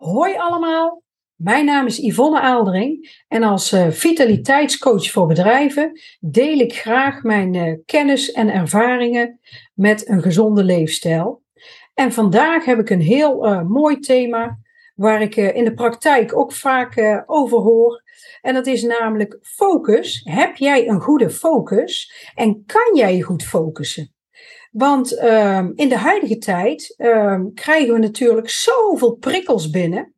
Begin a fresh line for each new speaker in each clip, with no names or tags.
Hoi allemaal, mijn naam is Yvonne Aaldering en als uh, vitaliteitscoach voor bedrijven deel ik graag mijn uh, kennis en ervaringen met een gezonde leefstijl. En vandaag heb ik een heel uh, mooi thema waar ik in de praktijk ook vaak over hoor. En dat is namelijk focus. Heb jij een goede focus en kan jij goed focussen? Want um, in de huidige tijd um, krijgen we natuurlijk zoveel prikkels binnen.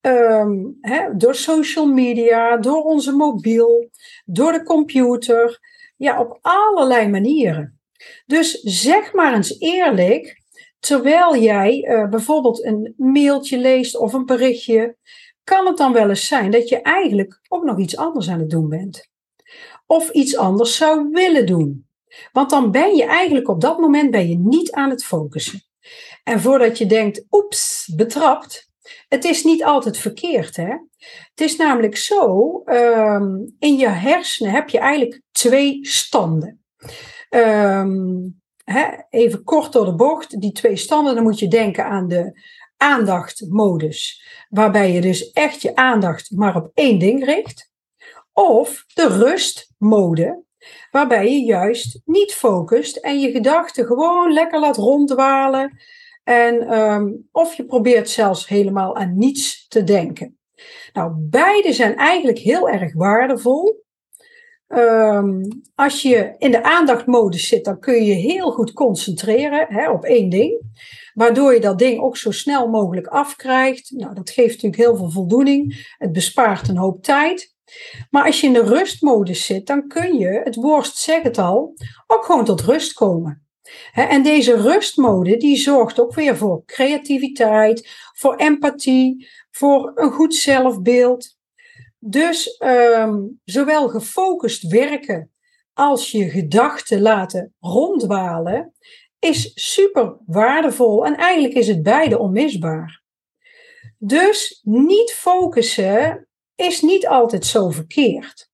Um, door social media, door onze mobiel, door de computer. Ja, op allerlei manieren. Dus zeg maar eens eerlijk, terwijl jij uh, bijvoorbeeld een mailtje leest of een berichtje, kan het dan wel eens zijn dat je eigenlijk ook nog iets anders aan het doen bent. Of iets anders zou willen doen. Want dan ben je eigenlijk op dat moment ben je niet aan het focussen. En voordat je denkt, oeps, betrapt, het is niet altijd verkeerd. Hè? Het is namelijk zo, um, in je hersenen heb je eigenlijk twee standen. Hè, even kort door de bocht, die twee standen, dan moet je denken aan de aandachtmodus, waarbij je dus echt je aandacht maar op één ding richt. Of de rustmode, waarbij je juist niet focust en je gedachten gewoon lekker laat ronddwalen. En, um, of je probeert zelfs helemaal aan niets te denken. Nou, beide zijn eigenlijk heel erg waardevol. Um, als je in de aandachtmodus zit, dan kun je je heel goed concentreren hè, op één ding. Waardoor je dat ding ook zo snel mogelijk afkrijgt. Nou, dat geeft natuurlijk heel veel voldoening. Het bespaart een hoop tijd. Maar als je in de rustmodus zit, dan kun je, het woord zegt het al, ook gewoon tot rust komen. En deze rustmode die zorgt ook weer voor creativiteit, voor empathie, voor een goed zelfbeeld. Dus um, zowel gefocust werken als je gedachten laten ronddwalen is super waardevol en eigenlijk is het beide onmisbaar. Dus niet focussen is niet altijd zo verkeerd.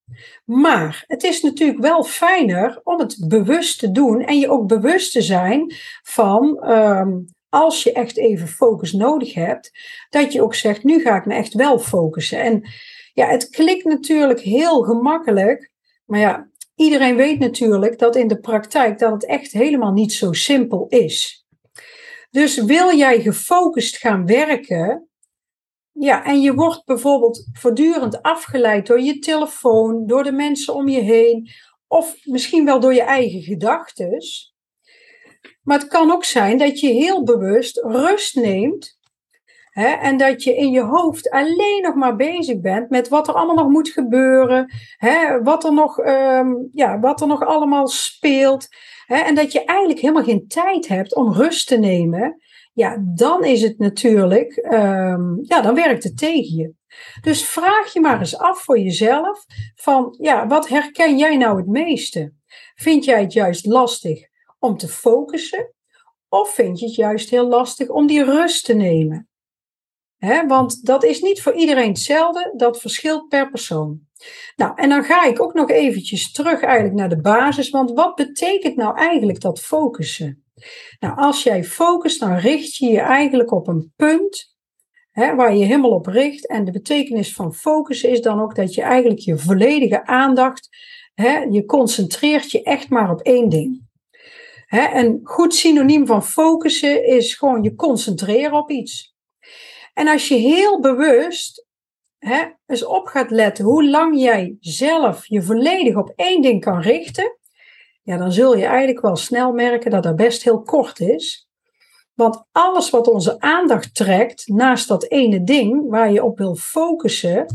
Maar het is natuurlijk wel fijner om het bewust te doen en je ook bewust te zijn van um, als je echt even focus nodig hebt, dat je ook zegt, nu ga ik me echt wel focussen. En ja, het klikt natuurlijk heel gemakkelijk, maar ja, iedereen weet natuurlijk dat in de praktijk dat het echt helemaal niet zo simpel is. Dus wil jij gefocust gaan werken, ja, en je wordt bijvoorbeeld voortdurend afgeleid door je telefoon, door de mensen om je heen, of misschien wel door je eigen gedachten. Maar het kan ook zijn dat je heel bewust rust neemt hè, en dat je in je hoofd alleen nog maar bezig bent met wat er allemaal nog moet gebeuren, hè, wat, er nog, um, ja, wat er nog allemaal speelt. Hè, en dat je eigenlijk helemaal geen tijd hebt om rust te nemen ja, dan is het natuurlijk, um, ja, dan werkt het tegen je. Dus vraag je maar eens af voor jezelf van, ja, wat herken jij nou het meeste? Vind jij het juist lastig om te focussen? Of vind je het juist heel lastig om die rust te nemen? Want dat is niet voor iedereen hetzelfde, dat verschilt per persoon. Nou, en dan ga ik ook nog eventjes terug eigenlijk naar de basis, want wat betekent nou eigenlijk dat focussen? Nou, als jij focust, dan richt je je eigenlijk op een punt hè, waar je helemaal op richt. En de betekenis van focussen is dan ook dat je eigenlijk je volledige aandacht, hè, je concentreert je echt maar op één ding. Hè, een goed synoniem van focussen is gewoon je concentreren op iets. En als je heel bewust hè, eens op gaat letten hoe lang jij zelf je volledig op één ding kan richten, ja, dan zul je eigenlijk wel snel merken dat dat best heel kort is. Want alles wat onze aandacht trekt, naast dat ene ding waar je op wil focussen,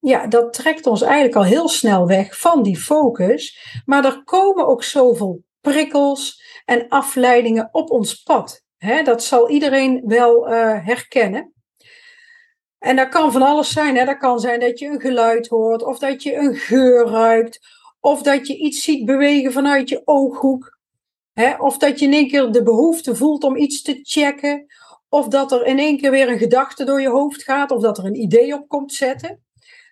ja, dat trekt ons eigenlijk al heel snel weg van die focus. Maar er komen ook zoveel prikkels en afleidingen op ons pad. dat zal iedereen wel uh, herkennen. En dat kan van alles zijn. Hè? Dat kan zijn dat je een geluid hoort, of dat je een geur ruikt, of dat je iets ziet bewegen vanuit je ooghoek. Hè? Of dat je in één keer de behoefte voelt om iets te checken. Of dat er in één keer weer een gedachte door je hoofd gaat. Of dat er een idee op komt zetten.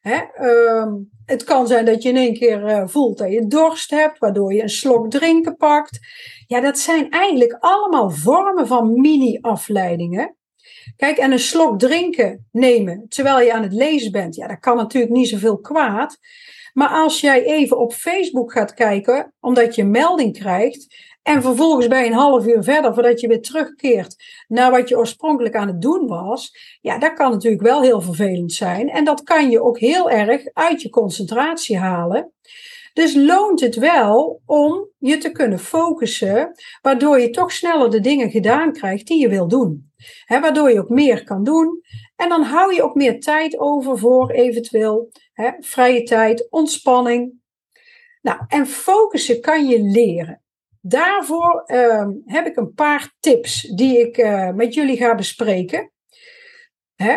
Hè? Uh, het kan zijn dat je in één keer uh, voelt dat je dorst hebt. Waardoor je een slok drinken pakt. Ja, dat zijn eigenlijk allemaal vormen van mini-afleidingen. Kijk, en een slok drinken nemen terwijl je aan het lezen bent, ja, dat kan natuurlijk niet zoveel kwaad. Maar als jij even op Facebook gaat kijken, omdat je een melding krijgt, en vervolgens bij een half uur verder, voordat je weer terugkeert naar wat je oorspronkelijk aan het doen was, ja, dat kan natuurlijk wel heel vervelend zijn. En dat kan je ook heel erg uit je concentratie halen. Dus loont het wel om je te kunnen focussen, waardoor je toch sneller de dingen gedaan krijgt die je wil doen. Waardoor je ook meer kan doen. En dan hou je ook meer tijd over voor eventueel he, vrije tijd, ontspanning. Nou, en focussen kan je leren. Daarvoor uh, heb ik een paar tips die ik uh, met jullie ga bespreken. Hè?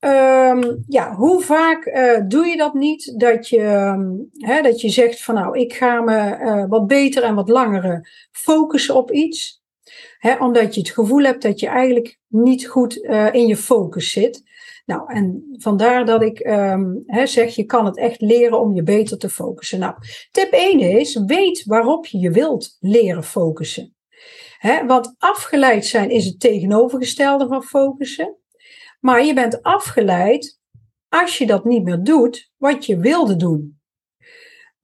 Um, ja, hoe vaak uh, doe je dat niet? Dat je, um, hè, dat je zegt van nou, ik ga me uh, wat beter en wat langere focussen op iets. Omdat je het gevoel hebt dat je eigenlijk niet goed uh, in je focus zit. Nou, en vandaar dat ik um, zeg, je kan het echt leren om je beter te focussen. Nou, tip 1 is, weet waarop je je wilt leren focussen. Want afgeleid zijn is het tegenovergestelde van focussen. Maar je bent afgeleid als je dat niet meer doet wat je wilde doen.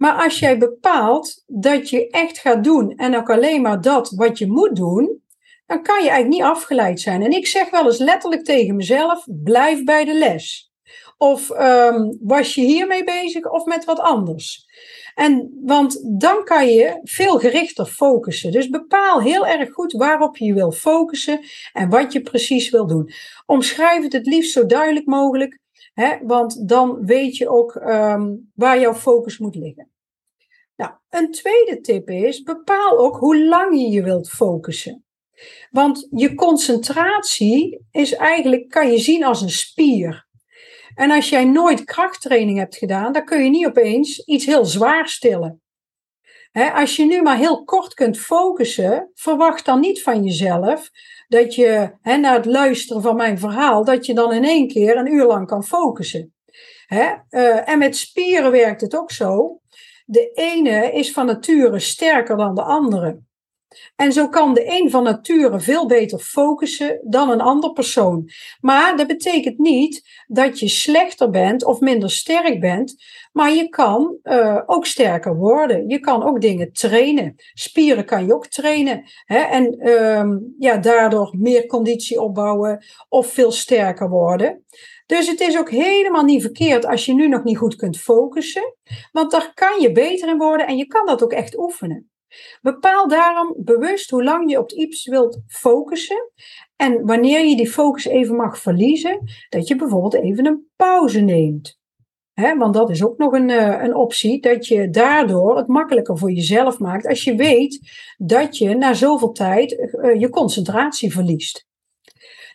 Maar als jij bepaalt dat je echt gaat doen en ook alleen maar dat wat je moet doen, dan kan je eigenlijk niet afgeleid zijn. En ik zeg wel eens letterlijk tegen mezelf: blijf bij de les. Of um, was je hiermee bezig of met wat anders? En, want dan kan je veel gerichter focussen. Dus bepaal heel erg goed waarop je wil focussen en wat je precies wil doen. Omschrijf het het liefst zo duidelijk mogelijk, hè, want dan weet je ook um, waar jouw focus moet liggen. Nou, een tweede tip is: bepaal ook hoe lang je je wilt focussen. Want je concentratie is eigenlijk, kan je zien als een spier. En als jij nooit krachttraining hebt gedaan, dan kun je niet opeens iets heel zwaar stillen. als je nu maar heel kort kunt focussen, verwacht dan niet van jezelf dat je na het luisteren van mijn verhaal, dat je dan in één keer een uur lang kan focussen. Uh, en met spieren werkt het ook zo. De ene is van nature sterker dan de andere. En zo kan de een van nature veel beter focussen dan een ander persoon. Maar dat betekent niet dat je slechter bent of minder sterk bent. Maar je kan uh, ook sterker worden. Je kan ook dingen trainen. Spieren kan je ook trainen. Hè? En um, ja, daardoor meer conditie opbouwen of veel sterker worden. Dus het is ook helemaal niet verkeerd als je nu nog niet goed kunt focussen. Want daar kan je beter in worden en je kan dat ook echt oefenen. Bepaal daarom bewust hoe lang je op iets wilt focussen. En wanneer je die focus even mag verliezen, dat je bijvoorbeeld even een pauze neemt. Want dat is ook nog een, uh, een optie, dat je daardoor het makkelijker voor jezelf maakt als je weet dat je na zoveel tijd uh, je concentratie verliest.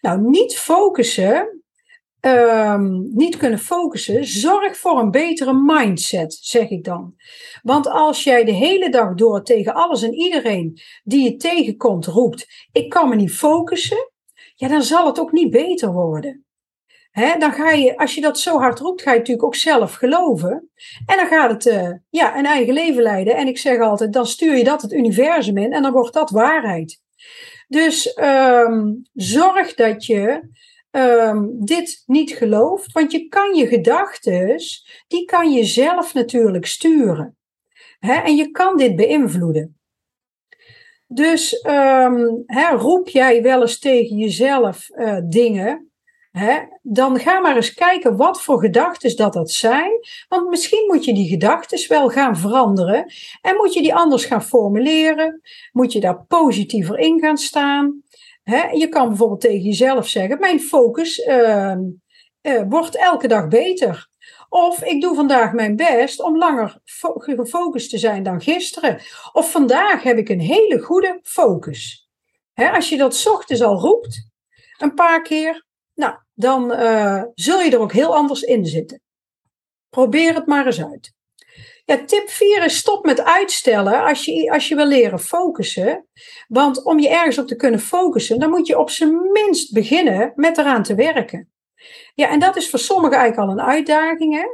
Nou, niet focussen um, niet kunnen focussen, zorg voor een betere mindset, zeg ik dan. Want als jij de hele dag door tegen alles en iedereen die je tegenkomt roept: Ik kan me niet focussen, ja, dan zal het ook niet beter worden. Dan ga je, als je dat zo hard roept, ga je natuurlijk ook zelf geloven. En dan gaat het uh, ja, een eigen leven leiden. En ik zeg altijd, dan stuur je dat het universum in en dan wordt dat waarheid. Dus um, zorg dat je um, dit niet gelooft. Want je kan je gedachten, die kan je zelf natuurlijk sturen. Hè? En je kan dit beïnvloeden. Dus um, hè, roep jij wel eens tegen jezelf uh, dingen, hè, dan ga maar eens kijken wat voor gedachten dat dat zijn. Want misschien moet je die gedachten wel gaan veranderen en moet je die anders gaan formuleren. Moet je daar positiever in gaan staan je kan bijvoorbeeld tegen jezelf zeggen: Mijn focus uh, uh, wordt elke dag beter. Of ik doe vandaag mijn best om langer gefocust te zijn dan gisteren. Of vandaag heb ik een hele goede focus. als je dat ochtends al roept, een paar keer, nou, dan uh, zul je er ook heel anders in zitten. Probeer het maar eens uit. Ja, tip 4 is stop met uitstellen als je, als je wil leren focussen. Want om je ergens op te kunnen focussen, dan moet je op zijn minst beginnen met eraan te werken. Ja, en dat is voor sommigen eigenlijk al een uitdaging. Hè?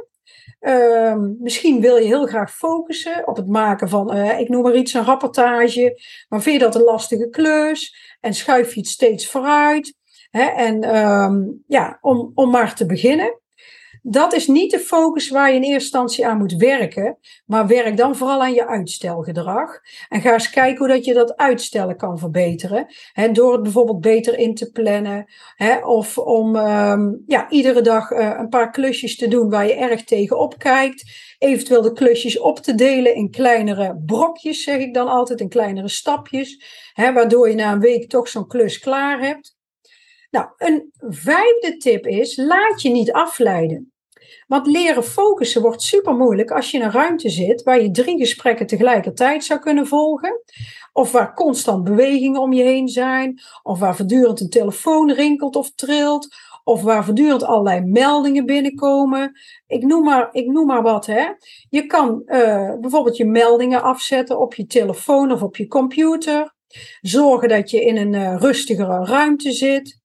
Uh, misschien wil je heel graag focussen op het maken van, uh, ik noem maar iets, een rapportage. Maar vind je dat een lastige klus? En schuif je het steeds vooruit? Hè, en ehm, ja, om, om maar te beginnen. Dat is niet de focus waar je in eerste instantie aan moet werken, maar werk dan vooral aan je uitstelgedrag. En ga eens kijken hoe dat je dat uitstellen kan verbeteren. Door het bijvoorbeeld beter in te plannen, of om ehm, ja, iedere dag uh, een paar klusjes te doen waar je erg tegenop kijkt. Eventueel de klusjes op te delen in kleinere brokjes, zeg ik dan altijd, in kleinere stapjes. Waardoor je na een week toch zo'n klus klaar hebt. Nou, een vijfde tip is: laat je niet afleiden. Want leren focussen wordt super moeilijk als je in een ruimte zit waar je drie gesprekken tegelijkertijd zou kunnen volgen. Of waar constant bewegingen om je heen zijn. Of waar voortdurend een telefoon rinkelt of trilt. Of waar voortdurend allerlei meldingen binnenkomen. Ik noem maar, ik noem maar wat. Hè. Je kan uh, bijvoorbeeld je meldingen afzetten op je telefoon of op je computer. Zorgen dat je in een uh, rustigere ruimte zit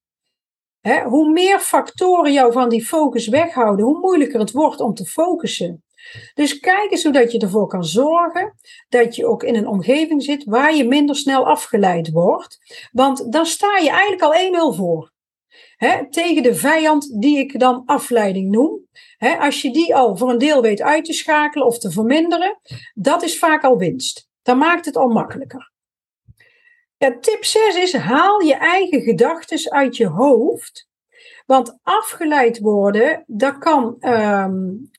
hoe meer factoren jou van die focus weghouden, hoe moeilijker het wordt om te focussen. Dus kijk eens hoe dat je ervoor kan zorgen dat je ook in een omgeving zit waar je minder snel afgeleid wordt. Want dan sta je eigenlijk al 1-0 voor. tegen de vijand die ik dan afleiding noem. als je die al voor een deel weet uit te schakelen of te verminderen, dat is vaak al winst. Dan maakt het al makkelijker. Ja, tip 6 is: haal je eigen gedachten uit je hoofd. Want afgeleid worden, dat kan um,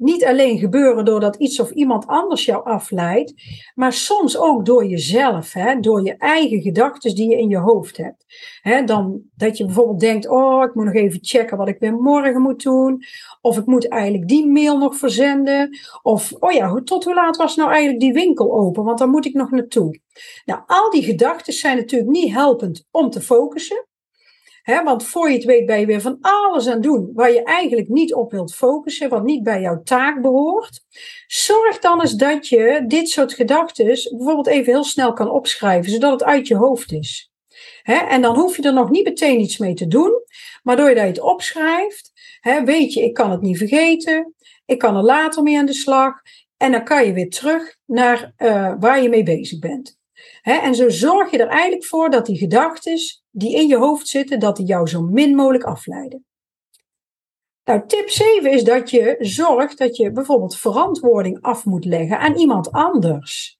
niet alleen gebeuren doordat iets of iemand anders jou afleidt, maar soms ook door jezelf, hè, door je eigen gedachten die je in je hoofd hebt. Hè, dan dat je bijvoorbeeld denkt, oh, ik moet nog even checken wat ik weer morgen moet doen. Of ik moet eigenlijk die mail nog verzenden. Of, oh ja, tot hoe laat was nou eigenlijk die winkel open? Want dan moet ik nog naartoe. Nou, al die gedachten zijn natuurlijk niet helpend om te focussen want voor je het weet ben je weer van alles aan doen waar je eigenlijk niet op wilt focussen, wat niet bij jouw taak behoort. Zorg dan eens dat je dit soort gedachten bijvoorbeeld even heel snel kan opschrijven, zodat het uit je hoofd is. en dan hoef je er nog niet meteen iets mee te doen, maar doordat je het opschrijft, weet je, ik kan het niet vergeten, ik kan er later mee aan de slag en dan kan je weer terug naar uh, waar je mee bezig bent. en zo zorg je er eigenlijk voor dat die gedachten die in je hoofd zitten, dat die jou zo min mogelijk afleiden. Nou, tip 7 is dat je zorgt dat je bijvoorbeeld verantwoording af moet leggen aan iemand anders.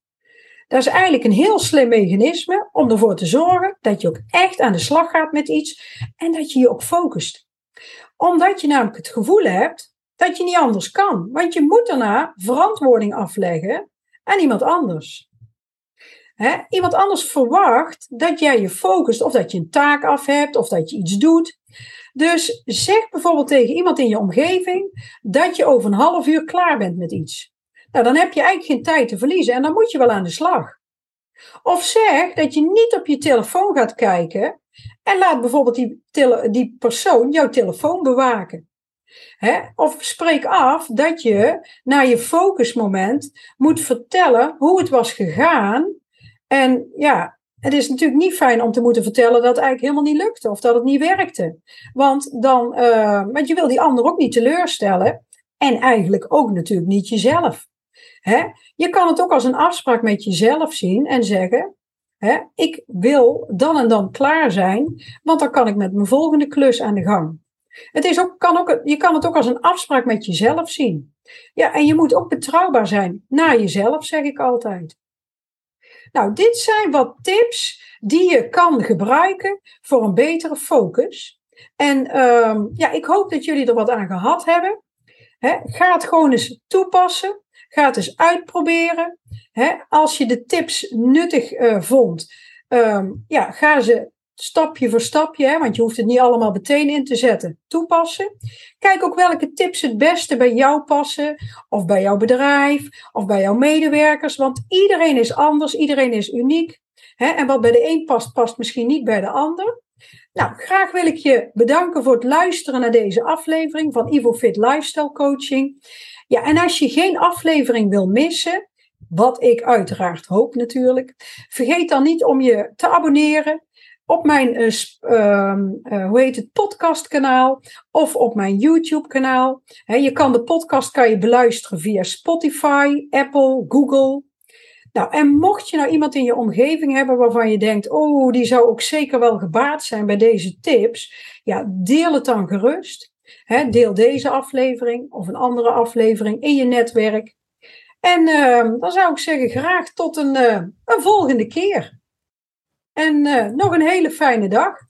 Dat is eigenlijk een heel slim mechanisme om ervoor te zorgen dat je ook echt aan de slag gaat met iets en dat je je ook focust. Omdat je namelijk het gevoel hebt dat je niet anders kan, want je moet daarna verantwoording afleggen aan iemand anders. Iemand anders verwacht dat jij je focust of dat je een taak af hebt of dat je iets doet. Dus zeg bijvoorbeeld tegen iemand in je omgeving dat je over een half uur klaar bent met iets. Nou, dan heb je eigenlijk geen tijd te verliezen en dan moet je wel aan de slag. Of zeg dat je niet op je telefoon gaat kijken en laat bijvoorbeeld die, die persoon jouw telefoon bewaken. Of spreek af dat je na je focusmoment moet vertellen hoe het was gegaan en ja, het is natuurlijk niet fijn om te moeten vertellen dat het eigenlijk helemaal niet lukte of dat het niet werkte. Want, dan, uh, want je wil die ander ook niet teleurstellen. En eigenlijk ook natuurlijk niet jezelf. Hè? Je kan het ook als een afspraak met jezelf zien en zeggen: hè, Ik wil dan en dan klaar zijn, want dan kan ik met mijn volgende klus aan de gang. Het is ook, kan ook, je kan het ook als een afspraak met jezelf zien. Ja, en je moet ook betrouwbaar zijn naar jezelf, zeg ik altijd. Nou, dit zijn wat tips die je kan gebruiken voor een betere focus. En um, ja, ik hoop dat jullie er wat aan gehad hebben. ga het gewoon eens toepassen. Ga het eens uitproberen. als je de tips nuttig uh, vond, um, ja, ga ze stapje voor stapje, hè, want je hoeft het niet allemaal meteen in te zetten, toepassen. Kijk ook welke tips het beste bij jou passen, of bij jouw bedrijf, of bij jouw medewerkers, want iedereen is anders, iedereen is uniek. Hè, en wat bij de een past, past misschien niet bij de ander. Nou, graag wil ik je bedanken voor het luisteren naar deze aflevering van Ivo Fit Lifestyle Coaching. Ja, en als je geen aflevering wil missen, wat ik uiteraard hoop natuurlijk, vergeet dan niet om je te abonneren op mijn uh, uh, hoe heet het, podcastkanaal of op mijn YouTube kanaal. je kan de podcast kan je beluisteren via Spotify, Apple, Google. Nou, en mocht je nou iemand in je omgeving hebben waarvan je denkt, oh, die zou ook zeker wel gebaat zijn bij deze tips, ja, deel het dan gerust. deel deze aflevering of een andere aflevering in je netwerk. En uh, dan zou ik zeggen, graag tot een, uh, een volgende keer. En uh, nog een hele fijne dag.